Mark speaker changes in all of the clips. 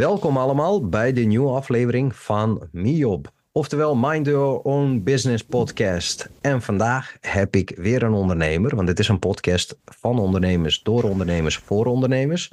Speaker 1: Welkom allemaal bij de nieuwe aflevering van MIOB, oftewel Mind Your Own Business Podcast. En vandaag heb ik weer een ondernemer, want dit is een podcast van ondernemers, door ondernemers, voor ondernemers.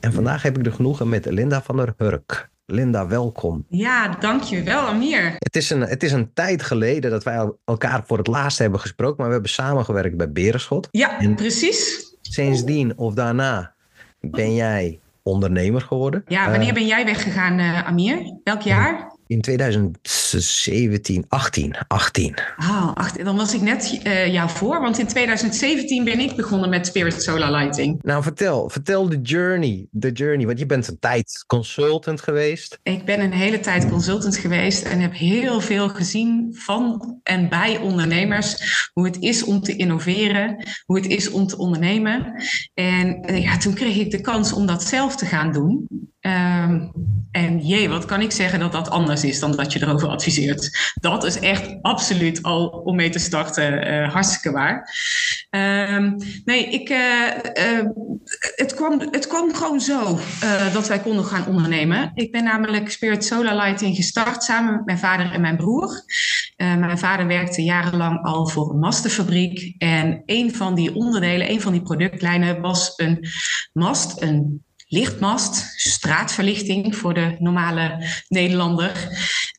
Speaker 1: En vandaag heb ik de genoegen met Linda van der Hurk. Linda, welkom.
Speaker 2: Ja, dankjewel Amir.
Speaker 1: Het is, een, het is een tijd geleden dat wij elkaar voor het laatst hebben gesproken, maar we hebben samengewerkt bij Berenschot.
Speaker 2: Ja, en precies.
Speaker 1: Sindsdien of daarna ben jij ondernemer geworden.
Speaker 2: Ja, wanneer eh, ben jij weggegaan, uh, Amir? Welk jaar?
Speaker 1: In 2017, 18, 18.
Speaker 2: Oh, dan was ik net uh, jou voor, want in 2017 ben ik begonnen met Spirit Solar Lighting.
Speaker 1: Nou, vertel, vertel de journey, de journey, want je bent een tijd consultant geweest.
Speaker 2: Ik ben een hele tijd consultant geweest en heb heel veel gezien van en bij ondernemers, hoe het is om te innoveren, hoe het is om te ondernemen. En uh, ja, toen kreeg ik de kans om dat zelf te gaan doen. Um, en jee, wat kan ik zeggen dat dat anders is dan dat je erover adviseert. Dat is echt absoluut al om mee te starten uh, hartstikke waar. Um, nee, ik, uh, uh, het, kwam, het kwam gewoon zo dat wij konden gaan ondernemen. Ik ben namelijk Spirit Solar Lighting gestart samen met mijn vader en mijn broer. mijn vader werkte jarenlang al voor een mastenfabriek. En een van die onderdelen, een van die productlijnen was een mast, een lichtmast, straatverlichting voor de normale Nederlander,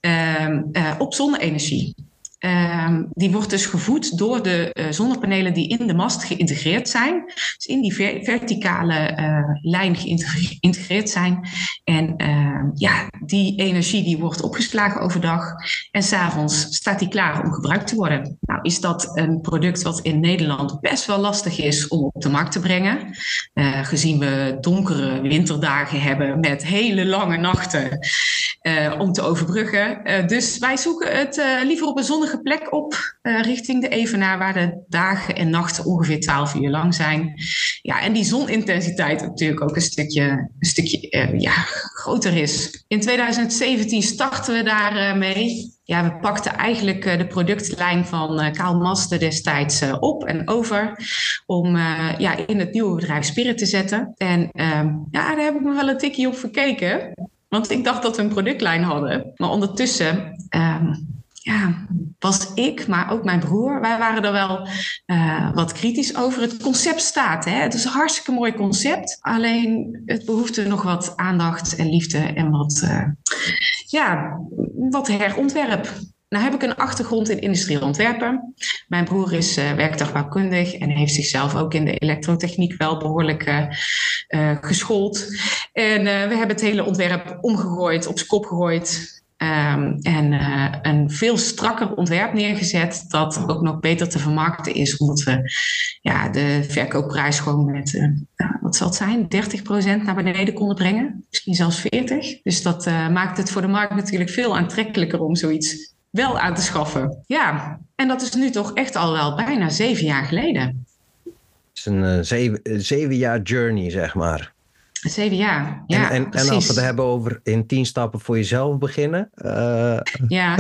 Speaker 2: uh, uh, op zonne-energie. Um, die wordt dus gevoed door de uh, zonnepanelen die in de mast geïntegreerd zijn. Dus in die ver verticale uh, lijn geïntegreerd zijn. En uh, ja, die energie die wordt opgeslagen overdag. En s'avonds staat die klaar om gebruikt te worden. Nou is dat een product wat in Nederland best wel lastig is om op de markt te brengen. Uh, gezien we donkere winterdagen hebben met hele lange nachten om te overbruggen. dus wij zoeken het liever op een zonnige plek op richting de Evenaar, waar de dagen en nachten ongeveer 12 uur lang zijn. Ja, en die zonintensiteit natuurlijk ook een stukje, een stukje ja, groter is. In 2017 starten we daar mee. Ja, we pakten eigenlijk de productlijn van Kaal Master destijds op en over om ja, in het nieuwe bedrijf Spirit te zetten. En ehm, ja, daar heb ik me wel een tikje op verkeken. Want ik dacht dat we een productlijn hadden. Maar ondertussen um, ja, was ik, maar ook mijn broer, wij waren er wel uh, wat kritisch over. Het concept staat, hè? het is een hartstikke mooi concept. Alleen het behoefte nog wat aandacht en liefde en wat, uh, ja, wat herontwerp. Nou heb ik een achtergrond in industrieel ontwerpen. Mijn broer is uh, werktuigbouwkundig en heeft zichzelf ook in de elektrotechniek wel behoorlijk uh, geschoold. En we hebben het hele ontwerp omgegooid, op zijn kop gegooid. Um, en een veel strakker ontwerp neergezet dat ook nog beter te vermarkten is, omdat we ja, de verkoopprijs gewoon met, uh, wat zal het zijn, 30% naar beneden konden brengen, misschien zelfs 40%. Dus dat maakt het voor de markt natuurlijk veel aantrekkelijker om zoiets wel aan te schaffen. Ja, en dat is nu toch echt al wel bijna zeven jaar geleden.
Speaker 1: Het is een zeven, zeven jaar journey, zeg maar.
Speaker 2: Zeven jaar, ja.
Speaker 1: En, en, en, als we het hebben over in tien stappen voor jezelf beginnen. Uh...
Speaker 2: Ja,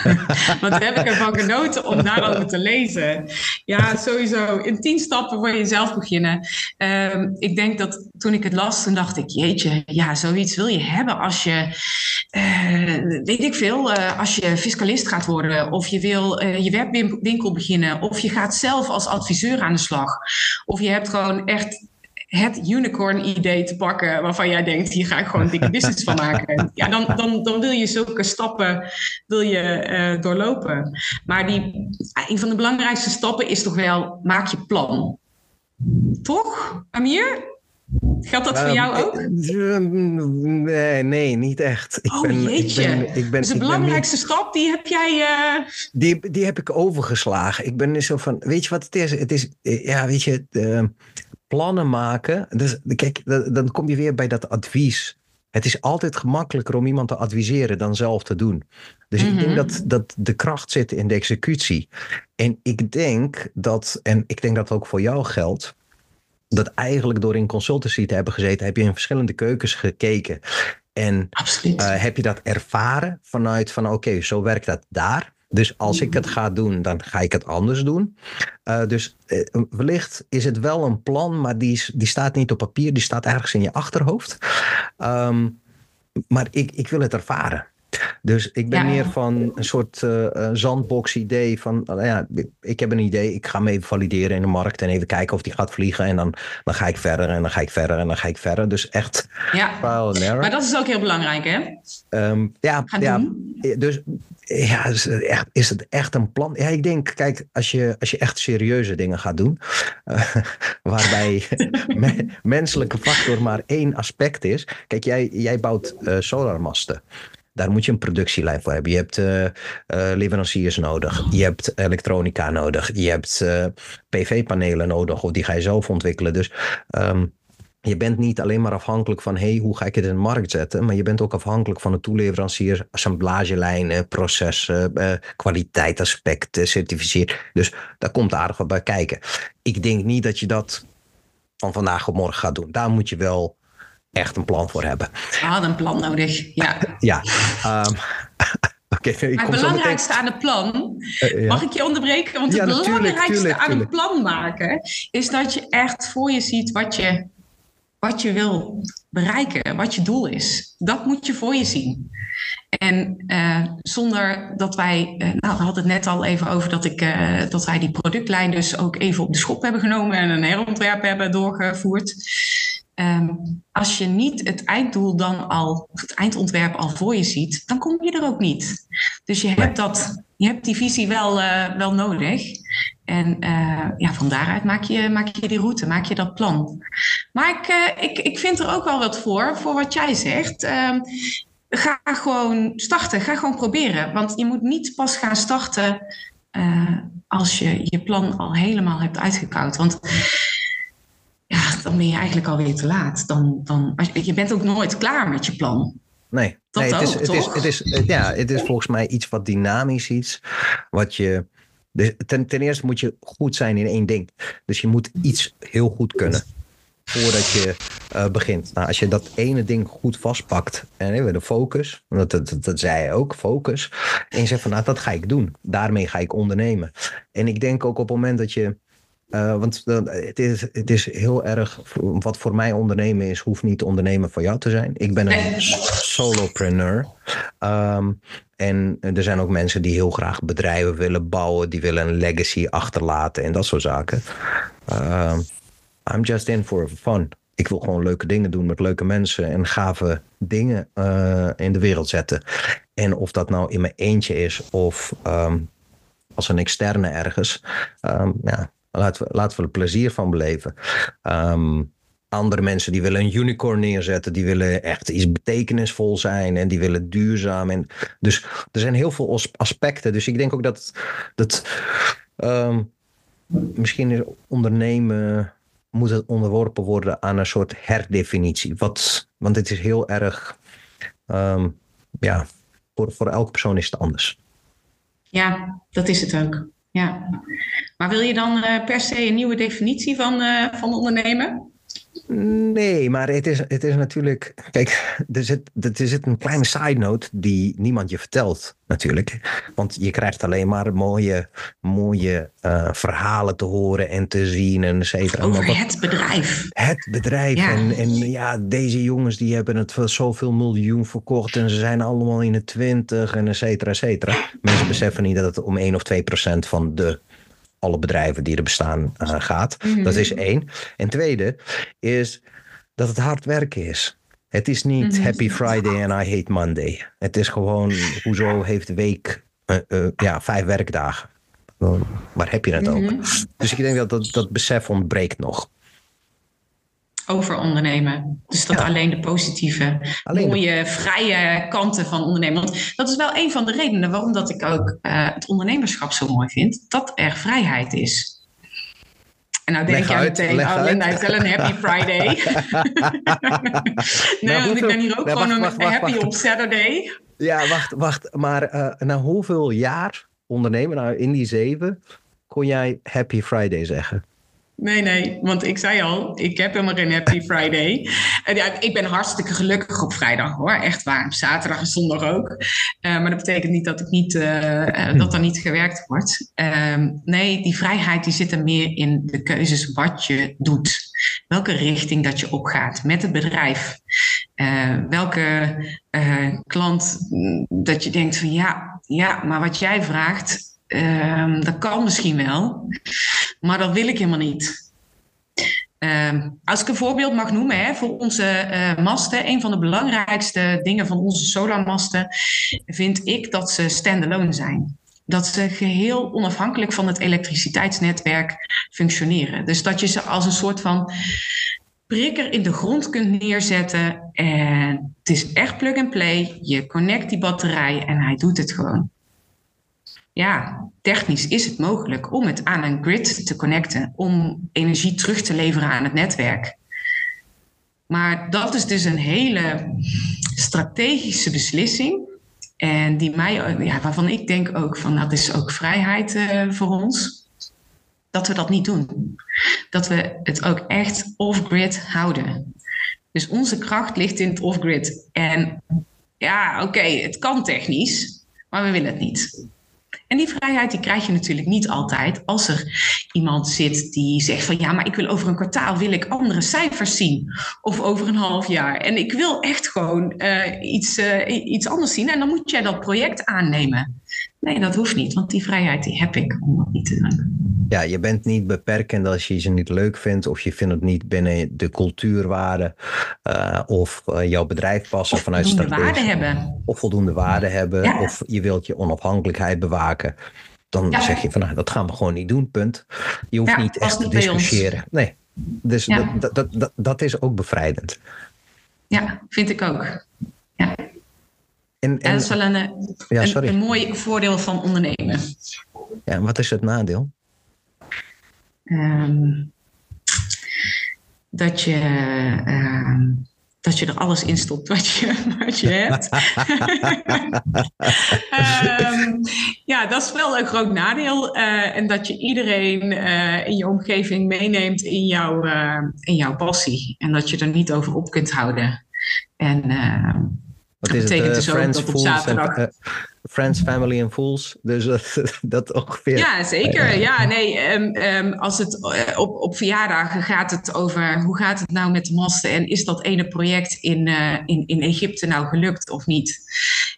Speaker 2: wat heb ik ervan genoten om daarover te lezen. Ja, sowieso. In tien stappen voor jezelf beginnen. Uh, ik denk dat toen ik het las, toen dacht ik: jeetje, ja, zoiets wil je hebben als je, uh, weet ik veel, uh, als je fiscalist gaat worden. Of je wil je webwinkel beginnen. Of je gaat zelf als adviseur aan de slag. Of je hebt gewoon echt het unicorn-idee te pakken waarvan jij denkt, hier ga ik gewoon een dikke business van maken. Ja, dan, dan, dan wil je zulke stappen wil je, uh, doorlopen. Maar die, een van de belangrijkste stappen is toch wel, maak je plan. Toch, Amir? Geldt dat voor jou ook?
Speaker 1: Nee, nee niet echt.
Speaker 2: Ik oh ben, jeetje. Ik ben, ik ben, dus de belangrijkste stap, die heb jij... Uh...
Speaker 1: Die, die heb ik overgeslagen. Ik ben zo van, weet je wat het is? Het is, ja, weet je... Uh, plannen maken. Dus kijk, dan kom je weer bij dat advies. Het is altijd gemakkelijker om iemand te adviseren dan zelf te doen. Dus ik denk mhm. dat, dat de kracht zit in de executie. En ik denk dat, en ik denk dat ook voor jou geldt, dat eigenlijk door in consultancy te hebben gezeten, heb je in verschillende keukens gekeken. En uh, heb je dat ervaren vanuit van oké, zo werkt dat daar. Dus als ik het ga doen, dan ga ik het anders doen. Uh, dus uh, wellicht is het wel een plan, maar die, die staat niet op papier, die staat ergens in je achterhoofd. Um, maar ik, ik wil het ervaren. Dus ik ben
Speaker 2: Ja.
Speaker 1: meer van een soort eh, zandbox idee van, nou ja, ik heb een idee, ik ga hem even valideren in de markt en even kijken of die gaat vliegen en dan, dan ga ik verder en dan ga ik verder en dan ga ik verder. Dus echt
Speaker 2: Ja. Maar dat is ook heel belangrijk, hè?
Speaker 1: Ehm, ja,
Speaker 2: Gaan
Speaker 1: ja,
Speaker 2: doen.
Speaker 1: dus ja, is het, echt, is het echt een plan? Ja, ik denk, kijk, als je, als je echt serieuze dingen gaat doen, eh, waarbij me- menselijke factor maar één aspect is. Kijk, jij, jij bouwt eh, solarmasten. Daar moet je een productielijn voor hebben. Je hebt eh, eh, leveranciers nodig. Je hebt elektronica nodig. Je hebt eh, PV-panelen nodig. Of die ga je zelf ontwikkelen. Dus ehm, je bent niet alleen maar afhankelijk van hey, hoe ga ik het in de markt zetten. Maar je bent ook afhankelijk van de toeleverancier, assemblagelijnen, processen, eh, kwaliteitsaspecten, certificering. Dus daar komt aardig wat bij kijken. Ik denk niet dat je dat van vandaag op morgen gaat doen. Daar moet je wel echt een plan voor hebben.
Speaker 2: We hadden een plan nodig. Ja.
Speaker 1: Ja, ehm, oké. ik
Speaker 2: Maar het
Speaker 1: meteen.
Speaker 2: belangrijkste aan het plan,
Speaker 1: eh, ja.
Speaker 2: mag ik je onderbreken? Want het
Speaker 1: Ja,
Speaker 2: belangrijkste
Speaker 1: tuurlijk,
Speaker 2: aan een
Speaker 1: tuurlijk.
Speaker 2: plan maken is dat je echt voor je ziet wat je, wat je wil bereiken, wat je doel is. Dat moet je voor je zien. En eh, zonder dat wij, eh, nou, we hadden het net al even over dat, ik, dat wij die productlijn dus ook even op de schop hebben genomen en een herontwerp hebben doorgevoerd. Ehm, als je niet het einddoel dan al, het eindontwerp al voor je ziet, dan kom je er ook niet. Dus je hebt, dat, je hebt die visie wel, eh, wel nodig. En eh, ja, van daaruit maak je, maak je die route, maak je dat plan. Maar ik, eh, ik, ik vind er ook wel wat voor, voor wat jij zegt. Ehm, ga gewoon starten, ga gewoon proberen. Want je moet niet pas gaan starten als je je plan al helemaal hebt uitgekoud. Want dan ben je eigenlijk alweer te laat. Dan, dan, je, bent ook nooit klaar met je plan.
Speaker 1: Nee,
Speaker 2: Dat
Speaker 1: nee het, is, het, is,
Speaker 2: toch?
Speaker 1: het, is, ja, het is volgens mij iets wat dynamisch iets. Wat je, ten, ten eerste moet je goed zijn in één ding. Dus je moet iets heel goed kunnen voordat je eh, begint. Nou, als je dat ene ding goed vastpakt en de focus, dat, dat, dat, dat zei je ook, focus. En je zegt van nou, dat ga ik doen. Daarmee ga ik ondernemen. En ik denk ook op het moment dat je eh, want uh, het, is, het is heel erg, wat voor mij ondernemen is, hoeft niet ondernemen voor jou te zijn. Ik ben een solopreneur. Um, en er zijn ook mensen die heel graag bedrijven willen bouwen, die willen een legacy achterlaten en dat soort zaken. Um, I'm just in for fun. Ik wil gewoon leuke dingen doen met leuke mensen en gave dingen uh, in de wereld zetten. En of dat nou in mijn eentje is of um, als een externe ergens. ja, Laten we, laten we er plezier van beleven. Um, andere mensen die willen een unicorn neerzetten. Die willen echt iets betekenisvol zijn. En die willen duurzaam. En dus er zijn heel veel aspecten. Dus ik denk ook dat, dat um, misschien is ondernemen moet het onderworpen worden aan een soort herdefinitie. Wat, want het is heel erg... Um, ja, voor, voor elke persoon is het anders.
Speaker 2: Ja, dat is het ook. Ja. Maar wil je dan uh, per se een nieuwe definitie van, uh, van ondernemen?
Speaker 1: Nee, maar het is, het is natuurlijk. Kijk, er zit, er zit een kleine side note die niemand je vertelt, natuurlijk. Want je krijgt alleen maar mooie, mooie uh, verhalen te horen en te zien en et cetera.
Speaker 2: Over het bedrijf.
Speaker 1: Het bedrijf. Ja. En, en ja, deze jongens die hebben het voor zoveel miljoen verkocht en ze zijn allemaal in de twintig en et cetera, et cetera. Mensen beseffen niet dat het om 1 of 2 procent van de alle bedrijven die er bestaan uh, gaat. Mm -hmm. Dat is één. En tweede is dat het hard werken is. Het is niet mm -hmm. Happy Friday and I hate Monday. Het is gewoon, hoezo heeft de week uh, uh, ja, vijf werkdagen? Waar heb je het mm -hmm. over? Dus ik denk dat dat, dat besef ontbreekt nog.
Speaker 2: Over ondernemen. Dus dat ja. alleen de positieve, alleen mooie, de... vrije kanten van ondernemen. Want dat is wel een van de redenen waarom dat ik ook uh, het ondernemerschap zo mooi vind. Dat er vrijheid is. En nou denk jij meteen, oh Linda, is wel een happy Friday. nee, nou, want ik ben hier ook nou, gewoon wacht, wacht, happy wacht, op Saturday.
Speaker 1: Ja, wacht, wacht. Maar uh, na hoeveel jaar ondernemen, nou in die zeven, kon jij happy Friday zeggen?
Speaker 2: Nee, nee, want ik zei al, ik heb helemaal geen Happy Friday. En ja, ik ben hartstikke gelukkig op vrijdag hoor, echt waar. Zaterdag en zondag ook. Uh, maar dat betekent niet dat, ik niet, uh, dat er niet gewerkt wordt. Uh, nee, die vrijheid die zit er meer in de keuzes wat je doet. Welke richting dat je opgaat met het bedrijf. welke klant mm, dat je denkt van ja, ja, maar wat jij vraagt, ehm, dat kan misschien wel, maar dat wil ik helemaal niet. Ehm, als ik een voorbeeld mag noemen hè, voor onze uh, masten, een van de belangrijkste dingen van onze solarmasten vind ik dat ze standalone zijn. Dat ze geheel onafhankelijk van het elektriciteitsnetwerk functioneren. Dus dat je ze als een soort van prikker in de grond kunt neerzetten. En het is echt plug and play. Je connect die batterij en hij doet het gewoon ja, technisch is het mogelijk om het aan een grid te connecten, om energie terug te leveren aan het netwerk. Maar dat is dus een hele strategische beslissing. En die mij, ja, waarvan ik denk ook van dat is ook vrijheid uh, voor ons. Dat we dat niet doen. Dat we het ook echt off-grid houden. Dus onze kracht ligt in het off-grid. En ja, oké, het kan technisch, maar we willen het niet. En die vrijheid die krijg je natuurlijk niet altijd als er iemand zit die zegt van ja, maar ik wil over een kwartaal wil ik andere cijfers zien. Of over een half jaar. En ik wil echt gewoon uh, iets, uh, iets anders zien. En dan moet jij dat project aannemen. Nee, dat hoeft niet, want die vrijheid die heb ik om dat niet te doen.
Speaker 1: Ja, je bent niet beperkend als je ze niet leuk vindt of je vindt het niet binnen de cultuurwaarde uh, of uh, jouw bedrijf passen
Speaker 2: of
Speaker 1: vanuit
Speaker 2: voldoende waarde hebben.
Speaker 1: Of voldoende waarde hebben ja. of je wilt je onafhankelijkheid bewaken. Dan ja. zeg je van nou, dat gaan we gewoon niet doen, punt. Je hoeft
Speaker 2: ja,
Speaker 1: niet echt te discussiëren. Nee, dus dat, dat, dat, dat is ook bevrijdend.
Speaker 2: Ja, vind ik ook. En, en, dat is wel een, ja, een, een, mooi voordeel van ondernemen.
Speaker 1: Ja, wat is het nadeel?
Speaker 2: Um, dat, je, um, dat je er alles in stopt wat je, wat je hebt. um, ja, dat is wel een groot nadeel. Uh, en dat je iedereen uh, in je omgeving meeneemt in, jou, uh, in jouw passie. En dat je er niet over op kunt houden. En
Speaker 1: wat dat betekent het, dus ook dat op zaterdag... Friends, Family and Fools. Dus dat, dat ongeveer.
Speaker 2: Ja, zeker. Ja, nee. Um, um, als het op, op verjaardagen gaat het over hoe gaat het nou met de masten en is dat ene project in, uh, in, in Egypte nou gelukt of niet?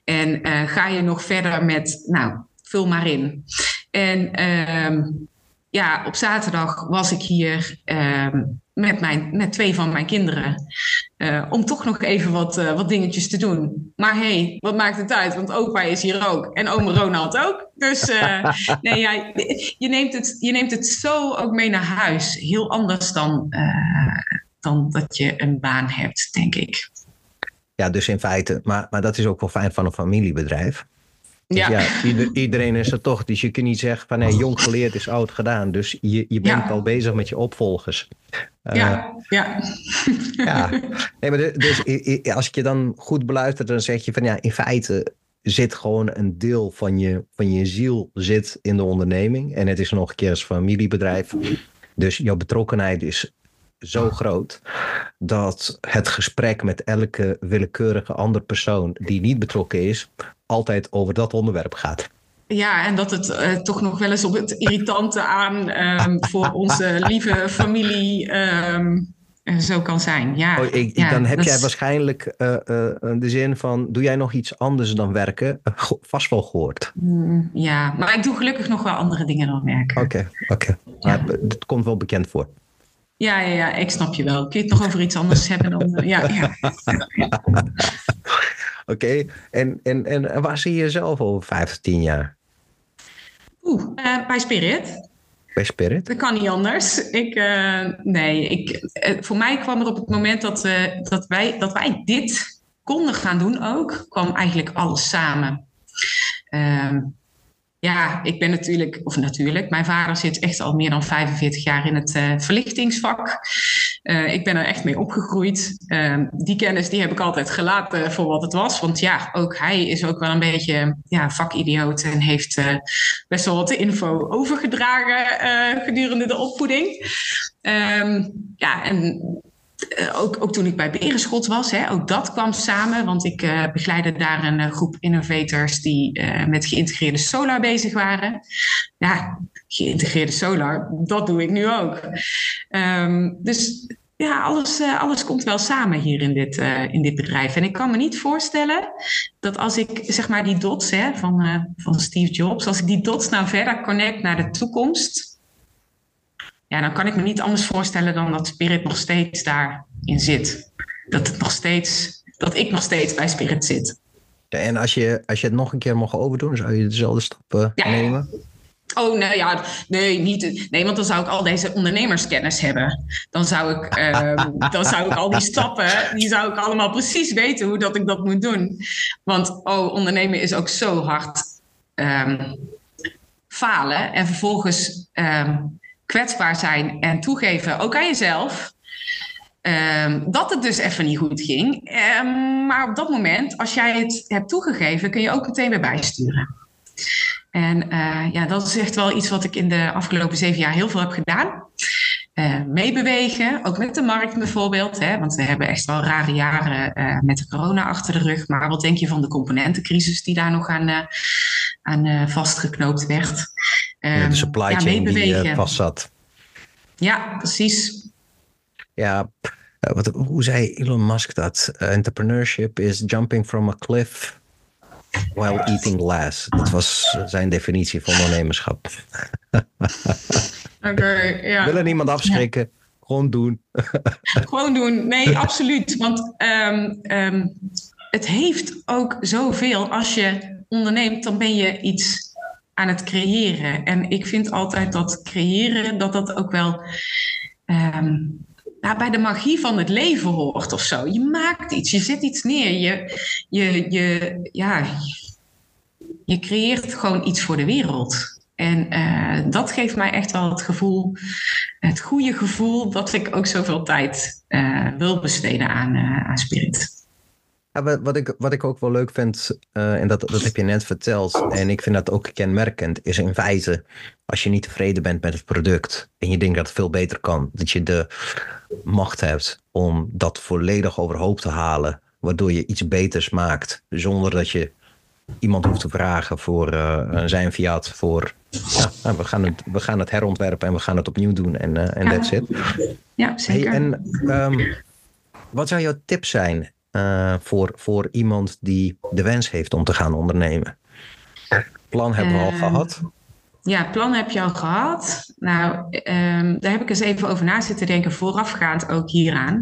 Speaker 2: En uh, ga je nog verder met, nou, vul maar in. En um, ja, op zaterdag was ik hier met, mijn, met twee van mijn kinderen. Uh, om toch nog even wat, uh, wat dingetjes te doen. Maar hey, wat maakt het uit? Want opa is hier ook. En oma Ronald ook. Dus uh, nee, ja, je, neemt het, je neemt het zo ook mee naar huis. Heel anders dan, dan dat je een baan hebt, denk ik.
Speaker 1: Ja, dus in feite. Maar, maar dat is ook wel fijn van een familiebedrijf. Dus ja. ja ieder, iedereen is er toch. Dus je kunt niet zeggen van nee, jong geleerd is oud gedaan. Dus je, je bent ja. al bezig met je opvolgers.
Speaker 2: Ja, uh, ja.
Speaker 1: ja. Nee, maar dus als ik je dan goed beluistert, dan zeg je van ja, in feite zit gewoon een deel van je, van je ziel zit in de onderneming. En het is nog een keer een familiebedrijf. Dus jouw betrokkenheid is zo groot dat het gesprek met elke willekeurige andere persoon die niet betrokken is, altijd over dat onderwerp gaat.
Speaker 2: Ja, en dat het uh, toch nog wel eens op het irritante aan um, voor onze lieve familie um, zo kan zijn. Ja,
Speaker 1: oh, ik,
Speaker 2: ja
Speaker 1: dan heb jij is... waarschijnlijk uh, uh, de zin van: doe jij nog iets anders dan werken? vast wel gehoord.
Speaker 2: Mm, ja, maar ik doe gelukkig nog wel andere dingen dan werken.
Speaker 1: Oké, oké. Okay. Ja. Het komt wel bekend voor.
Speaker 2: Ja, ja, ja, ik snap je wel. Kun je het nog over iets anders hebben dan. ja, ja.
Speaker 1: Oké, okay. en, en, en waar zie je jezelf over vijf of tien jaar?
Speaker 2: Oeh, uh, bij Spirit.
Speaker 1: Bij Spirit?
Speaker 2: Dat kan niet anders. Ik, uh, nee, ik, uh, voor mij kwam er op het moment dat, dat, wij, dat wij dit konden gaan doen ook, kwam eigenlijk alles samen. Ehm, ja, ik ben natuurlijk, of natuurlijk, mijn vader zit echt al meer dan 45 jaar in het uh, verlichtingsvak. Uh, ik ben er echt mee opgegroeid. Uh, die kennis die heb ik altijd gelaten voor wat het was. Want ja, ook hij is ook wel een beetje ja, vakidioot en heeft uh, best wel wat info overgedragen gedurende de opvoeding. Um, ja, en ook, ook, toen ik bij Berenschot was, hè, ook dat kwam samen. Want ik uh, begeleidde daar een uh, groep innovators die met geïntegreerde solar bezig waren. Ja, geïntegreerde solar, dat doe ik nu ook. Um, dus ja, alles, alles komt wel samen hier in dit, in dit bedrijf. En ik kan me niet voorstellen dat als ik zeg maar die dots hè, van, van Steve Jobs, als ik die dots nou verder connect naar de toekomst, ja, dan kan ik me niet anders voorstellen dan dat Spirit nog steeds daarin zit. Dat, het nog steeds, dat ik nog steeds bij Spirit zit.
Speaker 1: En als je, als je het nog een keer mag overdoen, zou je dezelfde stappen ja. nemen?
Speaker 2: Oh, nee, ja, nee, niet. Nee, want dan zou ik al deze ondernemerskennis hebben. Dan zou ik, uh, dan zou ik al die stappen, die zou ik allemaal precies weten hoe dat ik dat moet doen. Want, oh, ondernemen is ook zo hard um, falen en vervolgens um, kwetsbaar zijn en toegeven, ook aan jezelf. Um, dat het dus even niet goed ging. maar op dat moment, als jij het hebt toegegeven, kun je ook meteen weer bijsturen. En uh, ja, dat is echt wel iets wat ik in de afgelopen zeven jaar heel veel heb gedaan. Uh, meebewegen, ook met de markt bijvoorbeeld. Hè, want we hebben echt wel rare jaren uh, met de corona achter de rug. Maar wat denk je van de componentencrisis die daar nog aan, aan vastgeknoopt werd?
Speaker 1: Ja, de ehm, supply ja, chain die vast zat.
Speaker 2: Ja, precies.
Speaker 1: Ja, wat, hoe zei Elon Musk dat? entrepreneurship is jumping from a cliff While eating less. Dat was zijn definitie van ondernemerschap.
Speaker 2: Oké, okay, ja.
Speaker 1: Willen niemand afschrikken. Gewoon doen.
Speaker 2: Gewoon doen. Nee, absoluut. Want um, um, het heeft ook zoveel. Als je onderneemt, dan ben je iets aan het creëren. En ik vind altijd dat creëren, dat dat ook wel... Nou, bij de magie van het leven hoort of zo. Je maakt iets, je zet iets neer, je, je, je, ja, je creëert gewoon iets voor de wereld. En uh, dat geeft mij echt wel het gevoel, het goede gevoel, dat ik ook zoveel tijd uh, wil besteden aan, uh, aan Spirit.
Speaker 1: Ja, wat, ik, wat ik ook wel leuk vind, en dat, dat heb je net verteld, en ik vind dat ook kenmerkend, is in feite, als je niet tevreden bent met het product en je denkt dat het veel beter kan, dat je de macht hebt om dat volledig overhoop te halen, waardoor je iets beters maakt, zonder dat je iemand hoeft te vragen voor uh, zijn Fiat voor ja, nou, we, gaan het, we gaan het herontwerpen en we gaan het opnieuw doen en uh, en that's it.
Speaker 2: Ja, zeker.
Speaker 1: Hey, en um, wat zou jouw tip zijn uh, voor, voor iemand die de wens heeft om te gaan ondernemen? Plan hebben we al ehm, gehad.
Speaker 2: Ja, plan heb je al gehad. Nou, um, daar heb ik eens even over na zitten denken, voorafgaand ook hieraan.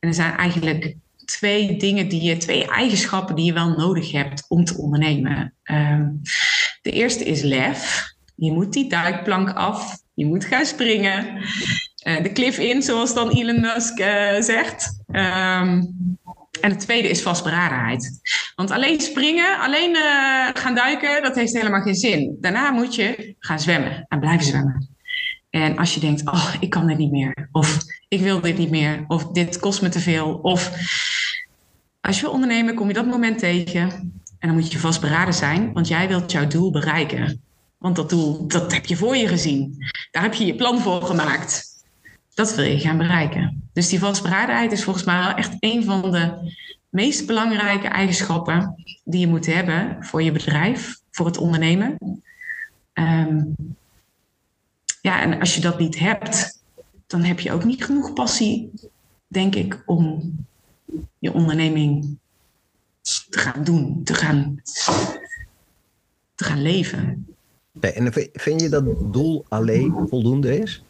Speaker 2: En er zijn eigenlijk twee dingen die je, twee eigenschappen die je wel nodig hebt om te ondernemen. Um, de eerste is lef. Je moet die duikplank af. Je moet gaan springen. Uh, de cliff in, zoals dan Elon Musk uh, zegt. Um, en het tweede is vastberadenheid. Want alleen springen, alleen uh, gaan duiken, dat heeft helemaal geen zin. Daarna moet je gaan zwemmen en blijven zwemmen. En als je denkt, oh, ik kan dit niet meer. Of ik wil dit niet meer. Of dit kost me te veel. Of als je wil ondernemen, kom je dat moment tegen. En dan moet je vastberaden zijn, want jij wilt jouw doel bereiken. Want dat doel, dat heb je voor je gezien. Daar heb je je plan voor gemaakt. Dat wil je gaan bereiken. Dus die vastberadenheid is volgens mij echt een van de meest belangrijke eigenschappen die je moet hebben voor je bedrijf, voor het ondernemen. Um, ja, en als je dat niet hebt, dan heb je ook niet genoeg passie, denk ik, om je onderneming te gaan doen, te gaan, te gaan leven.
Speaker 1: en vind je dat doel alleen voldoende is?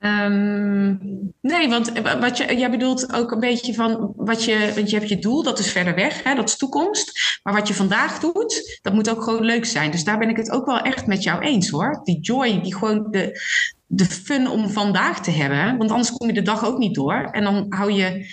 Speaker 2: Um, nee, want wat je, jij bedoelt ook een beetje van wat je, want je hebt je doel, dat is verder weg, hè, dat is toekomst. Maar wat je vandaag doet, dat moet ook gewoon leuk zijn. Dus daar ben ik het ook wel echt met jou eens hoor. Die joy, die gewoon de, de fun om vandaag te hebben. Want anders kom je de dag ook niet door. En dan hou je.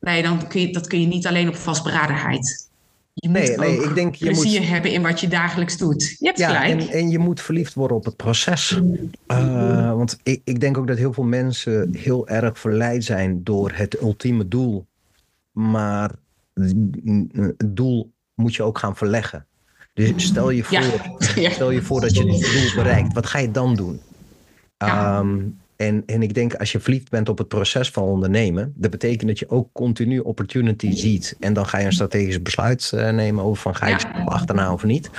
Speaker 2: Nee, dan kun je, dat kun je niet alleen op vastberadenheid. Je moet nee, nee, ik denk, je plezier moet... hebben in wat je dagelijks doet. Je hebt ja, gelijk.
Speaker 1: En, en je moet verliefd worden op het proces. Uh, want ik, ik denk ook dat heel veel mensen heel erg verleid zijn door het ultieme doel. Maar het doel moet je ook gaan verleggen. Dus stel je voor, ja. stel je voor dat je het doel bereikt. Wat ga je dan doen? Ja. Um, En, en ik denk als je verliefd bent op het proces van ondernemen, dat betekent dat je ook continu opportunity ziet. En dan ga je een strategisch besluit uh, nemen over van ga ik ja. achterna of niet.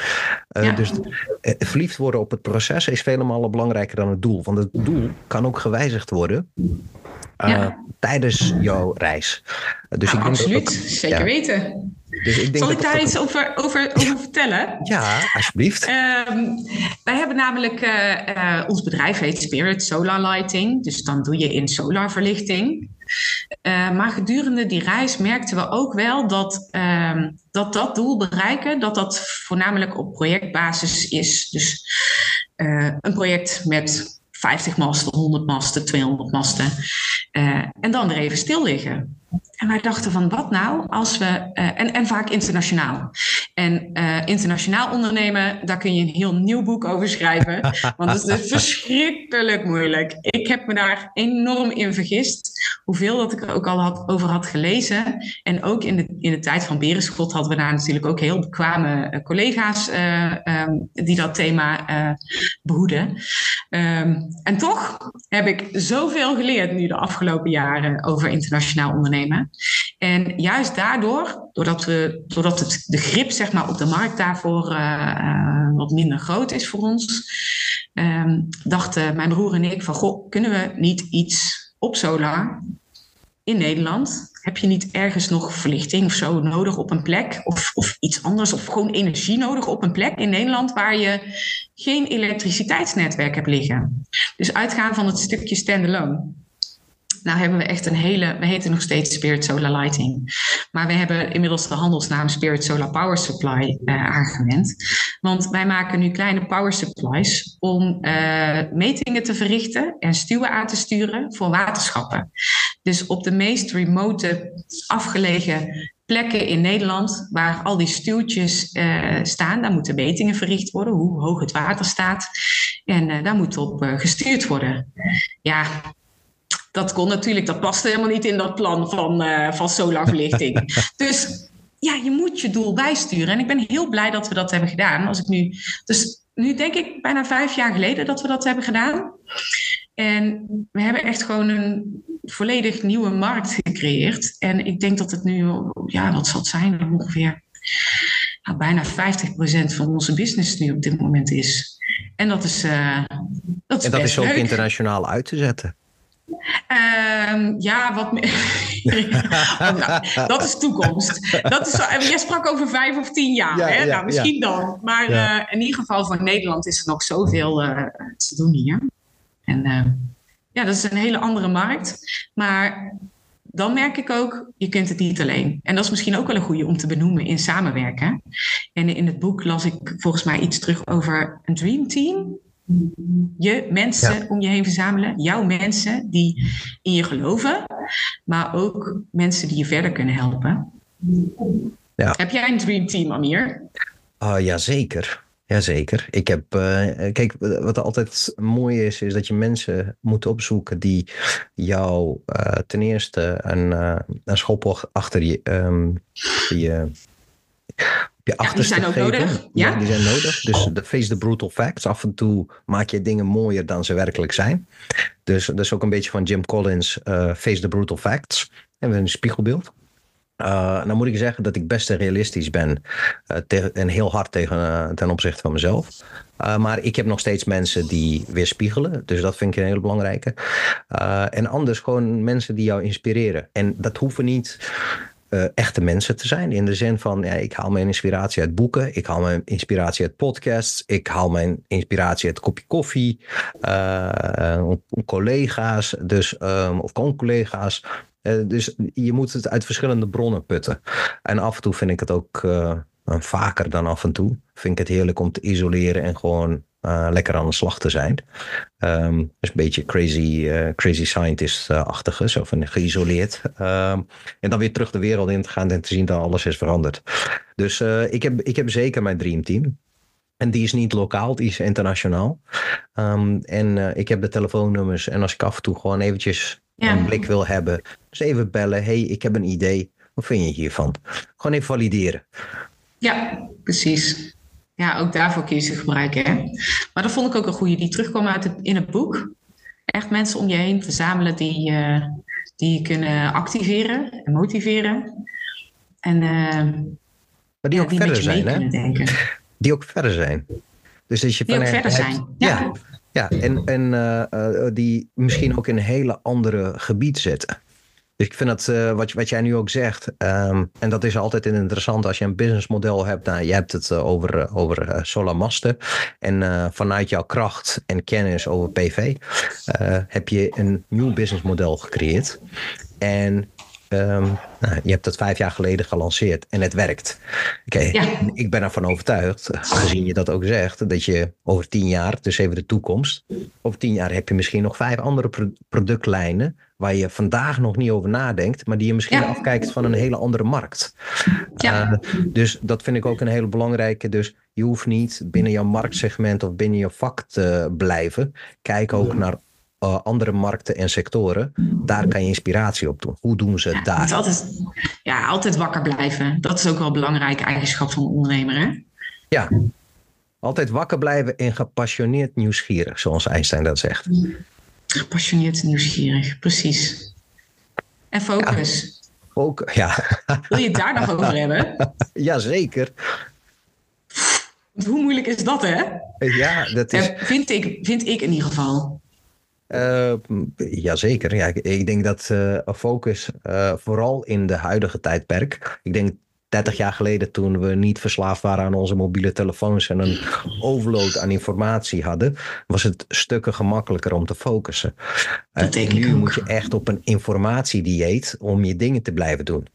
Speaker 1: Uh, ja. Dus uh, verliefd worden op het proces is vele malen belangrijker dan het doel. Want het doel kan ook gewijzigd worden. Ja. tijdens jouw reis.
Speaker 2: Dus nou, ik absoluut, dat zeker weten. Dus ik denk Zal ik daar iets over, over, over vertellen?
Speaker 1: Ja, alsjeblieft.
Speaker 2: Um, wij hebben namelijk, uh, uh, ons bedrijf heet Spirit Solar Lighting. Dus dan doe je in solarverlichting. Uh, maar gedurende die reis merkten we ook wel dat, uh, dat dat doel bereiken, dat dat voornamelijk op projectbasis is. Dus een project met 50 masten, 100 masten, 200 masten. en dan er even stil liggen. En wij dachten van wat nou als we, uh, en, en vaak internationaal. En uh, internationaal ondernemen, daar kun je een heel nieuw boek over schrijven. Want het is verschrikkelijk moeilijk. Ik heb me daar enorm in vergist. Hoeveel dat ik er ook al had, over had gelezen. En ook in de, in de tijd van Berenschot hadden we daar natuurlijk ook heel bekwame uh, collega's um, die dat thema behoeden. Um, en toch heb ik zoveel geleerd nu de afgelopen jaren over internationaal ondernemen. En juist daardoor, doordat, we, doordat het, de grip zeg maar, op de markt daarvoor uh, uh, wat minder groot is voor ons, um, dachten mijn broer en ik van, goh, kunnen we niet iets op solar in Nederland? Heb je niet ergens nog verlichting of zo nodig op een plek? Of, of iets anders, of gewoon energie nodig op een plek in Nederland waar je geen elektriciteitsnetwerk hebt liggen? Dus uitgaan van het stukje standalone. Nou hebben we echt een hele, we heten nog steeds Spirit Solar Lighting. Maar we hebben inmiddels de handelsnaam Spirit Solar Power Supply uh, aangewend. Want wij maken nu kleine power supplies om uh, metingen te verrichten en stuwen aan te sturen voor waterschappen. Dus op de meest remote, afgelegen plekken in Nederland waar al die stuwtjes uh, staan. Daar moeten metingen verricht worden, hoe hoog het water staat. En daar moet op gestuurd worden. Ja, dat kon natuurlijk, dat paste helemaal niet in dat plan van, uh, van solarverlichting. dus ja, je moet je doel bijsturen. En ik ben heel blij dat we dat hebben gedaan. Als ik nu, dus nu denk ik bijna vijf jaar geleden dat we dat hebben gedaan. En we hebben echt gewoon een volledig nieuwe markt gecreëerd. En ik denk dat het nu, ja, wat zal het zijn, ongeveer nou, bijna 50% van onze business nu op dit moment is. En dat is, uh, dat is,
Speaker 1: en dat is ook
Speaker 2: leuk.
Speaker 1: internationaal uit te zetten.
Speaker 2: Um, ja, wat oh, nou, dat is toekomst. Dat is, jij sprak over vijf of tien jaar. Ja, hè? Ja, nou, misschien ja. dan. Maar uh, in ieder geval voor Nederland is er nog zoveel uh, te doen hier. En uh, ja, dat is een hele andere markt. Maar dan merk ik ook, je kunt het niet alleen. En dat is misschien ook wel een goede om te benoemen in samenwerken. En in het boek las ik volgens mij iets terug over een dream team je mensen ja. om je heen verzamelen. Jouw mensen die in je geloven, maar ook mensen die je verder kunnen helpen. Ja. Heb jij een dream team, Amir?
Speaker 1: Uh, jazeker. Jazeker. Ik heb, uh, kijk, wat altijd mooi is, is dat je mensen moet opzoeken die jou uh, ten eerste een, uh, een schop achter je, um, op je achterste
Speaker 2: ja, die zijn ook
Speaker 1: geven.
Speaker 2: nodig. Ja?
Speaker 1: ja? die zijn nodig. Dus de face the brutal facts. Af en toe maak je dingen mooier dan ze werkelijk zijn. Dus dat is ook een beetje van Jim Collins, uh, face the brutal facts. En we een spiegelbeeld. Uh, nou moet ik zeggen dat ik best realistisch ben uh, tegen, en heel hard tegen, uh, ten opzichte van mezelf. maar ik heb nog steeds mensen die weerspiegelen. Dus dat vind ik een hele belangrijke. en anders gewoon mensen die jou inspireren. En dat hoeven niet uh, echte mensen te zijn. In de zin van, ja, ik haal mijn inspiratie uit boeken. Ik haal mijn inspiratie uit podcasts. Ik haal mijn inspiratie uit kopje koffie. Uh, collega's, dus, um, of con-collega's. Dus je moet het uit verschillende bronnen putten. En af en toe vind ik het ook, vaker dan af en toe, vind ik het heerlijk om te isoleren en gewoon uh, lekker aan de slag te zijn. Um, dus een beetje crazy, uh, crazy scientist-achtige, zo van geïsoleerd. Um, en dan weer terug de wereld in te gaan en te zien dat alles is veranderd. Dus uh, ik, heb, ik heb zeker mijn dreamteam. En die is niet lokaal, die is internationaal. Um, en ik heb de telefoonnummers. En als ik af en toe gewoon eventjes ja. een blik wil hebben. Dus even bellen. hey, ik heb een idee. Wat vind je hiervan? Gewoon even valideren.
Speaker 2: Ja, precies. Ja, ook daarvoor kun je ze gebruiken. Hè? Maar dat vond ik ook een goede die terugkwam uit het, in het boek. echt mensen om je heen verzamelen die, uh, die je kunnen activeren en motiveren. En, uh,
Speaker 1: maar die
Speaker 2: ja,
Speaker 1: ook
Speaker 2: die
Speaker 1: verder zijn, hè? Die ook verder zijn. Dus dat je
Speaker 2: Die ook verder
Speaker 1: hebt-
Speaker 2: zijn.
Speaker 1: Ja,
Speaker 2: Ja.
Speaker 1: ja. en, en eh, eh, die misschien ook in een hele andere gebied zitten. Dus ik vind dat eh, wat, wat jij nu ook zegt, ehm, en dat is altijd interessant als je een businessmodel hebt. Nou, je hebt het eh, over, eh, over eh, solarmasten. En vanuit jouw kracht en kennis over PV heb je een nieuw businessmodel gecreëerd. En ehm, nou, je hebt het vijf jaar geleden gelanceerd en het werkt. Oké,
Speaker 2: Ja.
Speaker 1: ik ben ervan overtuigd, gezien je dat ook zegt, dat je over tien jaar, dus even de toekomst, over tien jaar heb je misschien nog vijf andere pro- productlijnen waar je vandaag nog niet over nadenkt, maar die je misschien
Speaker 2: Ja.
Speaker 1: afkijkt van een hele andere markt.
Speaker 2: Ja.
Speaker 1: Eh, dus dat vind ik ook een hele belangrijke. Dus je hoeft niet binnen jouw marktsegment of binnen je vak te blijven. Kijk ook naar eh, andere markten en sectoren. Daar kan je inspiratie op doen. Hoe doen ze het
Speaker 2: Het
Speaker 1: daar?
Speaker 2: is altijd, ja, altijd wakker blijven. Dat is ook wel een belangrijke eigenschap van een ondernemer. Hè?
Speaker 1: Ja. Altijd wakker blijven en gepassioneerd nieuwsgierig, zoals Einstein dat zegt.
Speaker 2: Gepassioneerd nieuwsgierig, precies. En focus.
Speaker 1: Ook, ja,
Speaker 2: Wil je het daar nog over hebben?
Speaker 1: jazeker.
Speaker 2: Hoe moeilijk is dat, hè?
Speaker 1: Ja, dat is.
Speaker 2: Vind ik, vind ik in ieder geval.
Speaker 1: Uh, jazeker. Ja, ik, ik denk dat eh, focus, eh, vooral in de huidige tijdperk. Ik denk 30 jaar geleden, toen we niet verslaafd waren aan onze mobiele telefoons en een overload aan informatie hadden, was het stukken gemakkelijker om te focussen. Nu moet je echt op een informatiedieet om je dingen te blijven doen.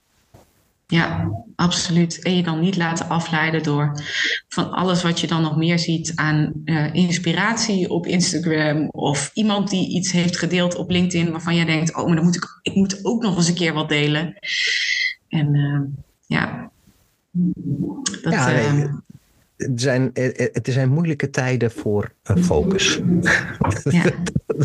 Speaker 2: Ja, absoluut. En je dan niet laten afleiden door van alles wat je dan nog meer ziet aan eh, inspiratie op Instagram of iemand die iets heeft gedeeld op LinkedIn waarvan jij denkt, oh, maar dan moet ik, ik moet ook nog eens een keer wat delen. En eh, ja, dat,
Speaker 1: Ja, nee,
Speaker 2: eh,
Speaker 1: Het zijn, eh, het zijn moeilijke tijden voor eh, focus.
Speaker 2: ja.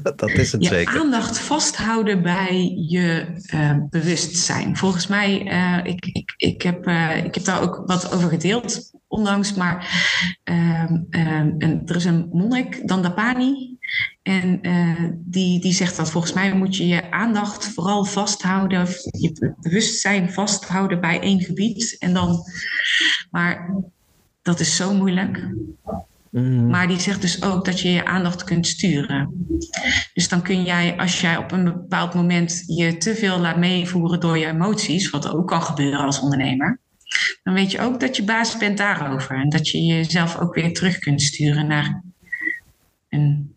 Speaker 1: dat, dat is het
Speaker 2: je
Speaker 1: zeker.
Speaker 2: aandacht vasthouden bij je eh, bewustzijn. Volgens mij, eh, ik, ik, ik, heb, eh, ik heb daar ook wat over gedeeld onlangs, maar ehm, ehm, er is een monnik, Dandapani, en eh, die, die zegt dat volgens mij moet je je aandacht vooral vasthouden, je bewustzijn vasthouden bij één gebied. En dan, maar dat is zo moeilijk.
Speaker 1: Mm,
Speaker 2: Maar die zegt dus ook dat je je aandacht kunt sturen. Dus dan kun jij, als jij op een bepaald moment je te veel laat meevoeren door je emoties, wat ook kan gebeuren als ondernemer, dan weet je ook dat je baas bent daarover. En dat je jezelf ook weer terug kunt sturen naar, een,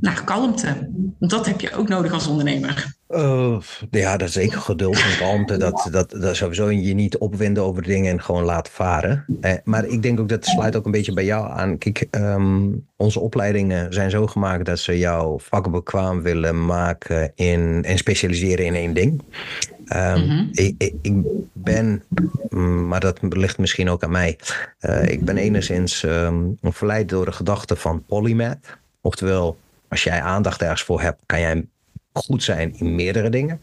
Speaker 2: naar kalmte. Want dat heb je ook nodig als ondernemer.
Speaker 1: Uh, ja, dat is zeker geduld en kalmte. Dat, dat, dat sowieso je niet opwinden over dingen en gewoon laten varen. Eh, maar ik denk ook dat sluit ook een beetje bij jou aan. Kijk, ehm, onze opleidingen zijn zo gemaakt dat ze jou vakbekwaam willen maken in, en specialiseren in één ding. Ehm,
Speaker 2: Mhm.
Speaker 1: ik, ik, ik ben, mm, maar dat ligt misschien ook aan mij. eh, ik ben enigszins ehm, verleid door de gedachte van polymath. Oftewel, als jij aandacht ergens voor hebt, kan jij goed zijn in meerdere dingen.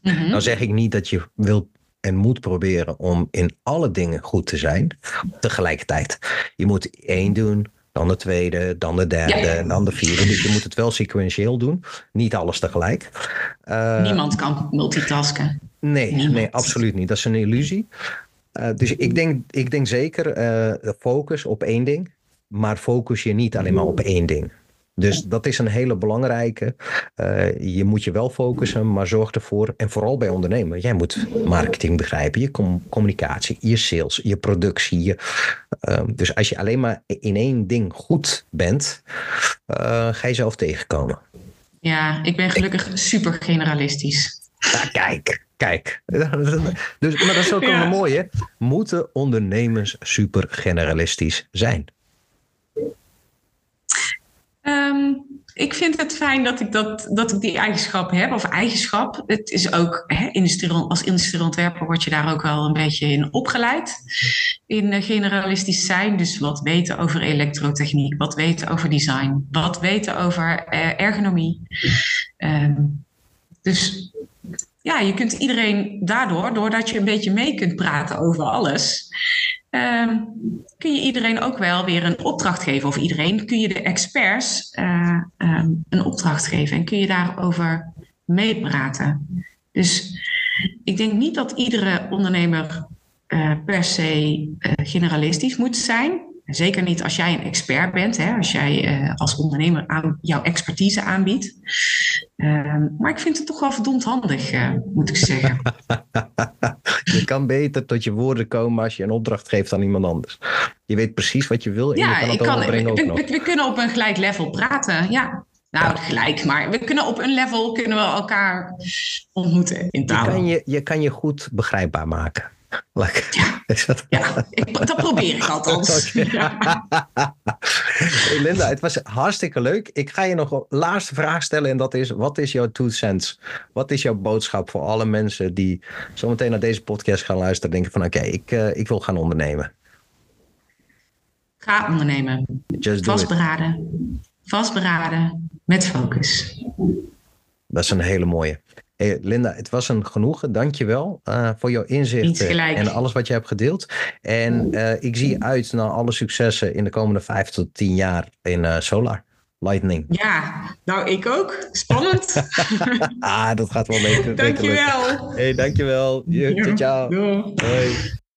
Speaker 2: Mhm.
Speaker 1: Dan zeg ik niet dat je wilt en moet proberen om in alle dingen goed te zijn tegelijkertijd. Je moet één doen, dan de tweede, dan de derde,
Speaker 2: Ja.
Speaker 1: en dan de vierde. Dus je moet het wel sequentieel doen, niet alles tegelijk. Eh,
Speaker 2: Niemand kan multitasken.
Speaker 1: Nee,
Speaker 2: Niemand.
Speaker 1: nee, absoluut niet. Dat is een illusie. Eh, dus ik denk, ik denk zeker eh, focus op één ding, maar focus je niet alleen maar op één ding. Dus dat is een hele belangrijke. Eh, je moet je wel focussen, maar zorg ervoor, en vooral bij ondernemen, jij moet marketing begrijpen, je com- communicatie, je sales, je productie. Je, eh, dus als je alleen maar in één ding goed bent, eh, ga je zelf tegenkomen.
Speaker 2: Ja, ik ben gelukkig super generalistisch.
Speaker 1: Ja, kijk, kijk. Dus, maar dat is ook
Speaker 2: Ja.
Speaker 1: wel mooi, hè? Moeten ondernemers super generalistisch zijn?
Speaker 2: Ehm, ik vind het fijn dat ik, dat, dat ik die eigenschap heb, of eigenschap. Het is ook, hè, industrieel, als industrieel ontwerper word je daar ook wel een beetje in opgeleid. In eh, generalistisch zijn, dus wat weten over elektrotechniek, wat weten over design, wat weten over eh, ergonomie. Ehm, dus ja, je kunt iedereen daardoor, doordat je een beetje mee kunt praten over alles, ehm, kun je iedereen ook wel weer een opdracht geven. Of iedereen kun je de experts uh, um, een opdracht geven en kun je daarover meepraten. Dus ik denk niet dat iedere ondernemer uh, per se uh, generalistisch moet zijn. Zeker niet als jij een expert bent, hè, als jij uh, als ondernemer aan, jouw expertise aanbiedt. Uh, maar ik vind het toch wel verdomd handig, uh, moet ik zeggen.
Speaker 1: je kan beter tot je woorden komen als je een opdracht geeft aan iemand anders. Je weet precies wat je wil en
Speaker 2: ja,
Speaker 1: je kan het
Speaker 2: kan,
Speaker 1: overbrengen
Speaker 2: we,
Speaker 1: ook nog.
Speaker 2: We, we, kunnen op een gelijk level praten, ja. Nou, gelijk, maar we kunnen op een level kunnen we elkaar ontmoeten in taal.
Speaker 1: Je kan je, je, kan je goed begrijpbaar maken. Lekker.
Speaker 2: Ja,
Speaker 1: Is dat...
Speaker 2: ja ik, dat probeer ik althans.
Speaker 1: Okay. hey Linda, het was hartstikke leuk. Ik ga je nog een laatste vraag stellen en dat is, wat is jouw two cents? Wat is jouw boodschap voor alle mensen die zometeen naar deze podcast gaan luisteren en denken van oké, okay, ik, uh, ik wil gaan ondernemen?
Speaker 2: Ga ondernemen.
Speaker 1: Just do
Speaker 2: Vastberaden. It. Vastberaden met focus.
Speaker 1: Dat is een hele mooie. Hey Linda, het was een genoegen. Dank je wel uh, voor jouw inzichten en alles wat je hebt gedeeld. En uh, ik zie uit naar alle successen in de komende vijf tot tien jaar in uh, Solar Lightning.
Speaker 2: Ja, nou ik ook. Spannend.
Speaker 1: ah, dat gaat wel mee.
Speaker 2: Dank je wel.
Speaker 1: Hey, dank je wel. Ciao, ciao.
Speaker 2: Doei.
Speaker 1: Hoi.